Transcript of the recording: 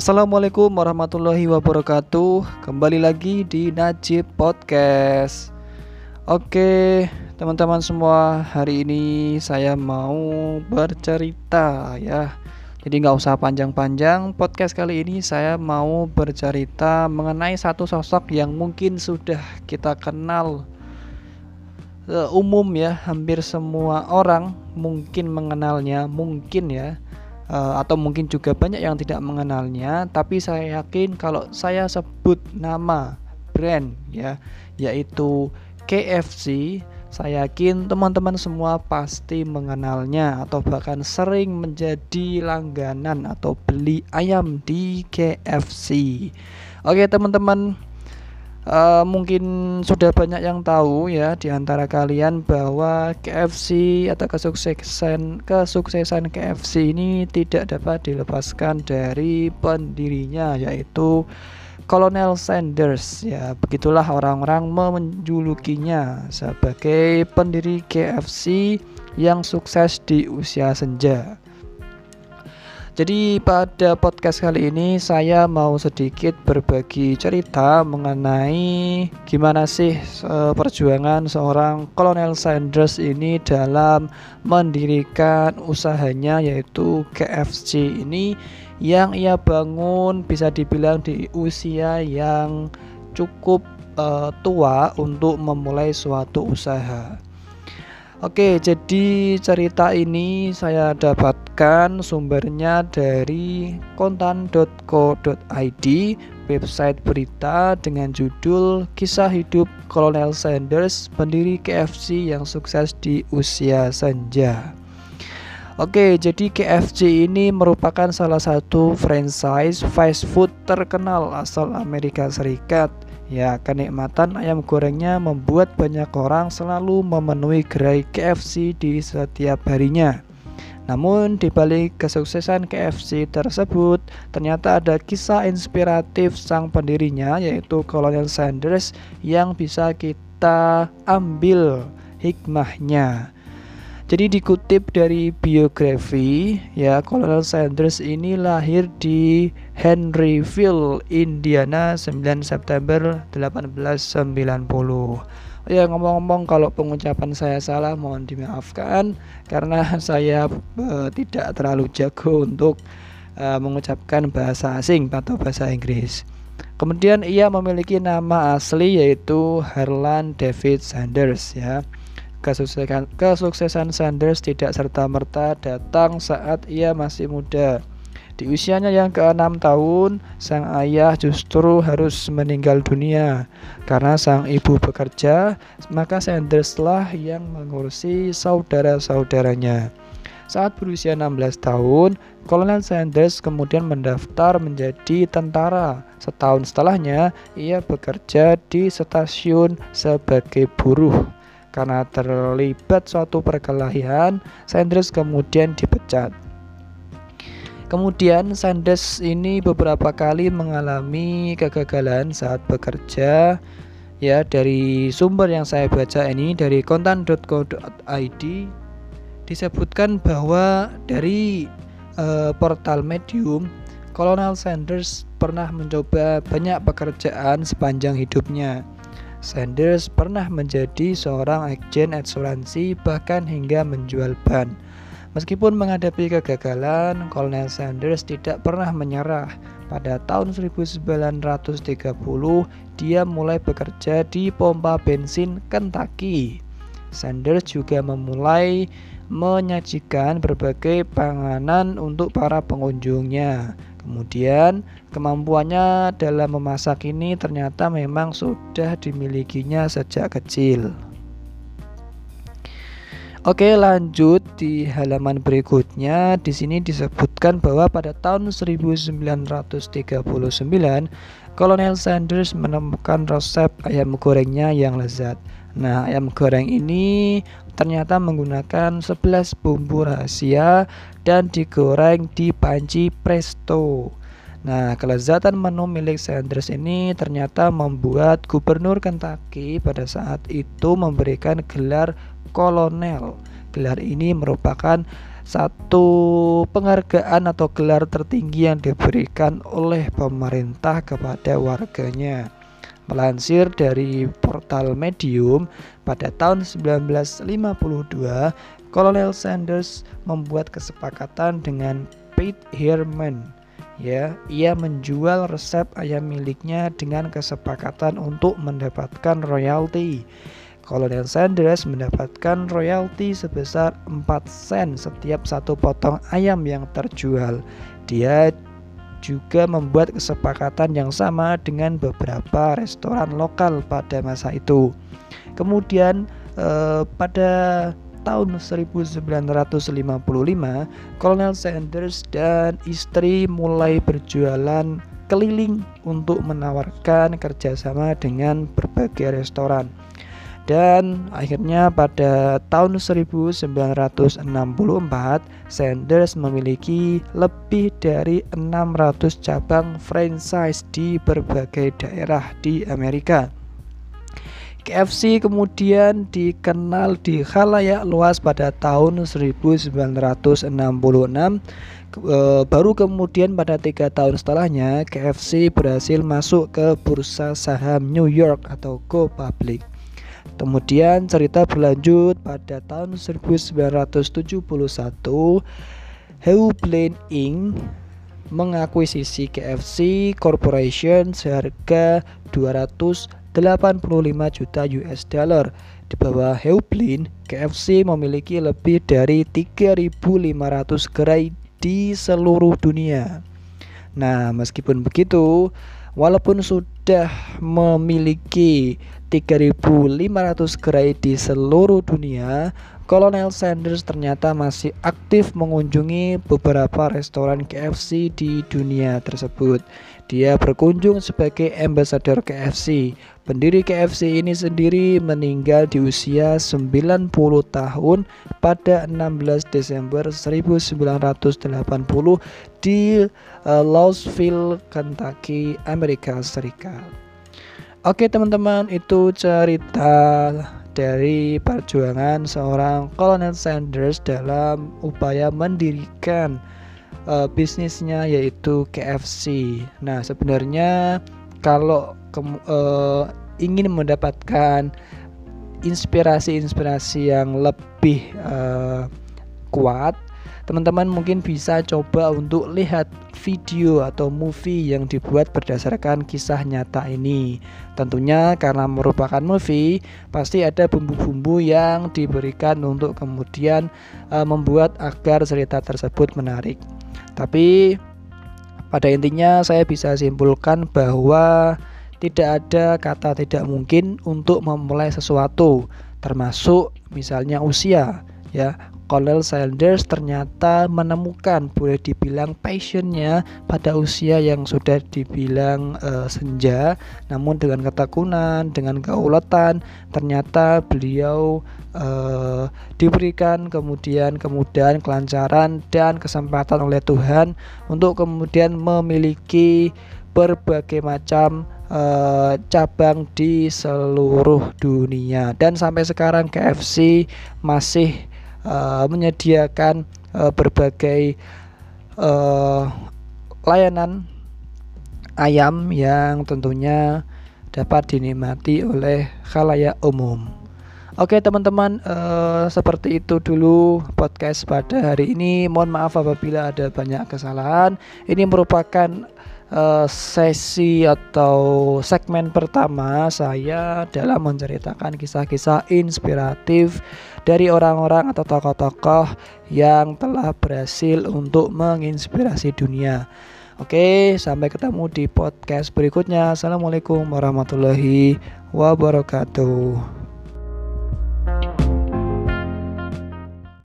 Assalamualaikum warahmatullahi wabarakatuh. Kembali lagi di Najib Podcast. Oke teman-teman semua Hari ini saya mau bercerita ya. Jadi nggak usah panjang-panjang Podcast kali ini saya mau bercerita Mengenai satu sosok yang mungkin sudah kita kenal uh, Umum ya Hampir semua orang mungkin mengenalnya Mungkin ya uh, atau mungkin juga banyak yang tidak mengenalnya tapi saya yakin kalau saya sebut nama brand ya yaitu KFC saya yakin teman-teman semua pasti mengenalnya atau bahkan sering menjadi langganan atau beli ayam di KFC. Oke, teman-teman, Uh, mungkin sudah banyak yang tahu ya di antara kalian bahwa KFC atau kesuksesan kesuksesan KFC ini tidak dapat dilepaskan dari pendirinya yaitu Colonel Sanders ya begitulah orang-orang menjulukinya sebagai pendiri KFC yang sukses di usia senja. Jadi pada podcast kali ini saya mau sedikit berbagi cerita mengenai gimana sih uh, perjuangan seorang Kolonel Sanders ini dalam mendirikan usahanya yaitu KFC ini yang ia bangun bisa dibilang di usia yang cukup uh, tua untuk memulai suatu usaha. Oke, jadi cerita ini saya dapatkan sumbernya dari kontan.co.id, website berita dengan judul Kisah Hidup Kolonel Sanders, pendiri KFC yang sukses di usia senja. Oke, jadi KFC ini merupakan salah satu franchise fast food terkenal asal Amerika Serikat Ya, kenikmatan ayam gorengnya membuat banyak orang selalu memenuhi gerai KFC di setiap harinya. Namun di balik kesuksesan KFC tersebut, ternyata ada kisah inspiratif sang pendirinya yaitu Colonel Sanders yang bisa kita ambil hikmahnya. Jadi dikutip dari biografi ya Colonel Sanders ini lahir di Henryville, Indiana 9 September 1890. Ya ngomong-ngomong kalau pengucapan saya salah mohon dimaafkan karena saya uh, tidak terlalu jago untuk uh, mengucapkan bahasa asing atau bahasa Inggris. Kemudian ia memiliki nama asli yaitu Harlan David Sanders ya. Kesuksesan, kesuksesan Sanders tidak serta-merta datang saat ia masih muda. Di usianya yang ke-6 tahun, sang ayah justru harus meninggal dunia. Karena sang ibu bekerja, maka Sanderslah yang mengurusi saudara-saudaranya. Saat berusia 16 tahun, Kolonel Sanders kemudian mendaftar menjadi tentara. Setahun setelahnya, ia bekerja di stasiun sebagai buruh. Karena terlibat suatu perkelahian, Sanders kemudian dipecat. Kemudian Sanders ini beberapa kali mengalami kegagalan saat bekerja ya dari sumber yang saya baca ini dari kontan.co.id disebutkan bahwa dari uh, portal Medium Kolonel Sanders pernah mencoba banyak pekerjaan sepanjang hidupnya Sanders pernah menjadi seorang agen asuransi bahkan hingga menjual ban. Meskipun menghadapi kegagalan, Colonel Sanders tidak pernah menyerah. Pada tahun 1930, dia mulai bekerja di pompa bensin Kentucky. Sanders juga memulai menyajikan berbagai panganan untuk para pengunjungnya. Kemudian kemampuannya dalam memasak ini ternyata memang sudah dimilikinya sejak kecil. Oke, lanjut di halaman berikutnya. Di sini disebutkan bahwa pada tahun 1939, Kolonel Sanders menemukan resep ayam gorengnya yang lezat. Nah, ayam goreng ini ternyata menggunakan 11 bumbu rahasia dan digoreng di panci presto. Nah, kelezatan menu milik Sanders ini ternyata membuat Gubernur Kentucky pada saat itu memberikan gelar kolonel. Gelar ini merupakan satu penghargaan atau gelar tertinggi yang diberikan oleh pemerintah kepada warganya. Melansir dari portal Medium, pada tahun 1952, Kolonel Sanders membuat kesepakatan dengan Pete Herman. Ya, ia menjual resep ayam miliknya dengan kesepakatan untuk mendapatkan royalti. Kolonel Sanders mendapatkan royalti sebesar 4 sen setiap satu potong ayam yang terjual. Dia juga membuat kesepakatan yang sama dengan beberapa restoran lokal pada masa itu. Kemudian eh, pada tahun 1955, Colonel Sanders dan istri mulai berjualan keliling untuk menawarkan kerjasama dengan berbagai restoran dan akhirnya pada tahun 1964 Sanders memiliki lebih dari 600 cabang franchise di berbagai daerah di Amerika. KFC kemudian dikenal di khalayak luas pada tahun 1966 e, baru kemudian pada tiga tahun setelahnya KFC berhasil masuk ke bursa saham New York atau Go Public. Kemudian cerita berlanjut pada tahun 1971 Heublin Inc mengakuisisi KFC Corporation seharga 285 juta US dollar. Di bawah Heublin, KFC memiliki lebih dari 3.500 gerai di seluruh dunia. Nah, meskipun begitu, walaupun sudah memiliki 3.500 gerai di seluruh dunia, Kolonel Sanders ternyata masih aktif mengunjungi beberapa restoran KFC di dunia tersebut. Dia berkunjung sebagai ambassador KFC. Pendiri KFC ini sendiri meninggal di usia 90 tahun pada 16 Desember 1980 di uh, Louisville, Kentucky, Amerika Serikat. Oke teman-teman itu cerita dari perjuangan seorang Colonel Sanders dalam upaya mendirikan uh, bisnisnya yaitu KFC. Nah sebenarnya kalau ke, uh, ingin mendapatkan inspirasi-inspirasi yang lebih uh, kuat teman-teman mungkin bisa coba untuk lihat video atau movie yang dibuat berdasarkan kisah nyata ini. Tentunya karena merupakan movie, pasti ada bumbu-bumbu yang diberikan untuk kemudian uh, membuat agar cerita tersebut menarik. Tapi pada intinya saya bisa simpulkan bahwa tidak ada kata tidak mungkin untuk memulai sesuatu, termasuk misalnya usia ya Colonel Sanders ternyata menemukan boleh dibilang passionnya pada usia yang sudah dibilang uh, senja. Namun dengan ketekunan dengan keuletan ternyata beliau uh, diberikan kemudian kemudahan kelancaran dan kesempatan oleh Tuhan untuk kemudian memiliki berbagai macam uh, cabang di seluruh dunia. Dan sampai sekarang KFC masih uh, menyediakan uh, berbagai uh, layanan ayam yang tentunya dapat dinikmati oleh khalayak umum. Oke teman-teman, uh, seperti itu dulu podcast pada hari ini. Mohon maaf apabila ada banyak kesalahan. Ini merupakan uh, sesi atau segmen pertama saya dalam menceritakan kisah-kisah inspiratif dari orang-orang atau tokoh-tokoh yang telah berhasil untuk menginspirasi dunia. Oke, sampai ketemu di podcast berikutnya. Assalamualaikum warahmatullahi wabarakatuh.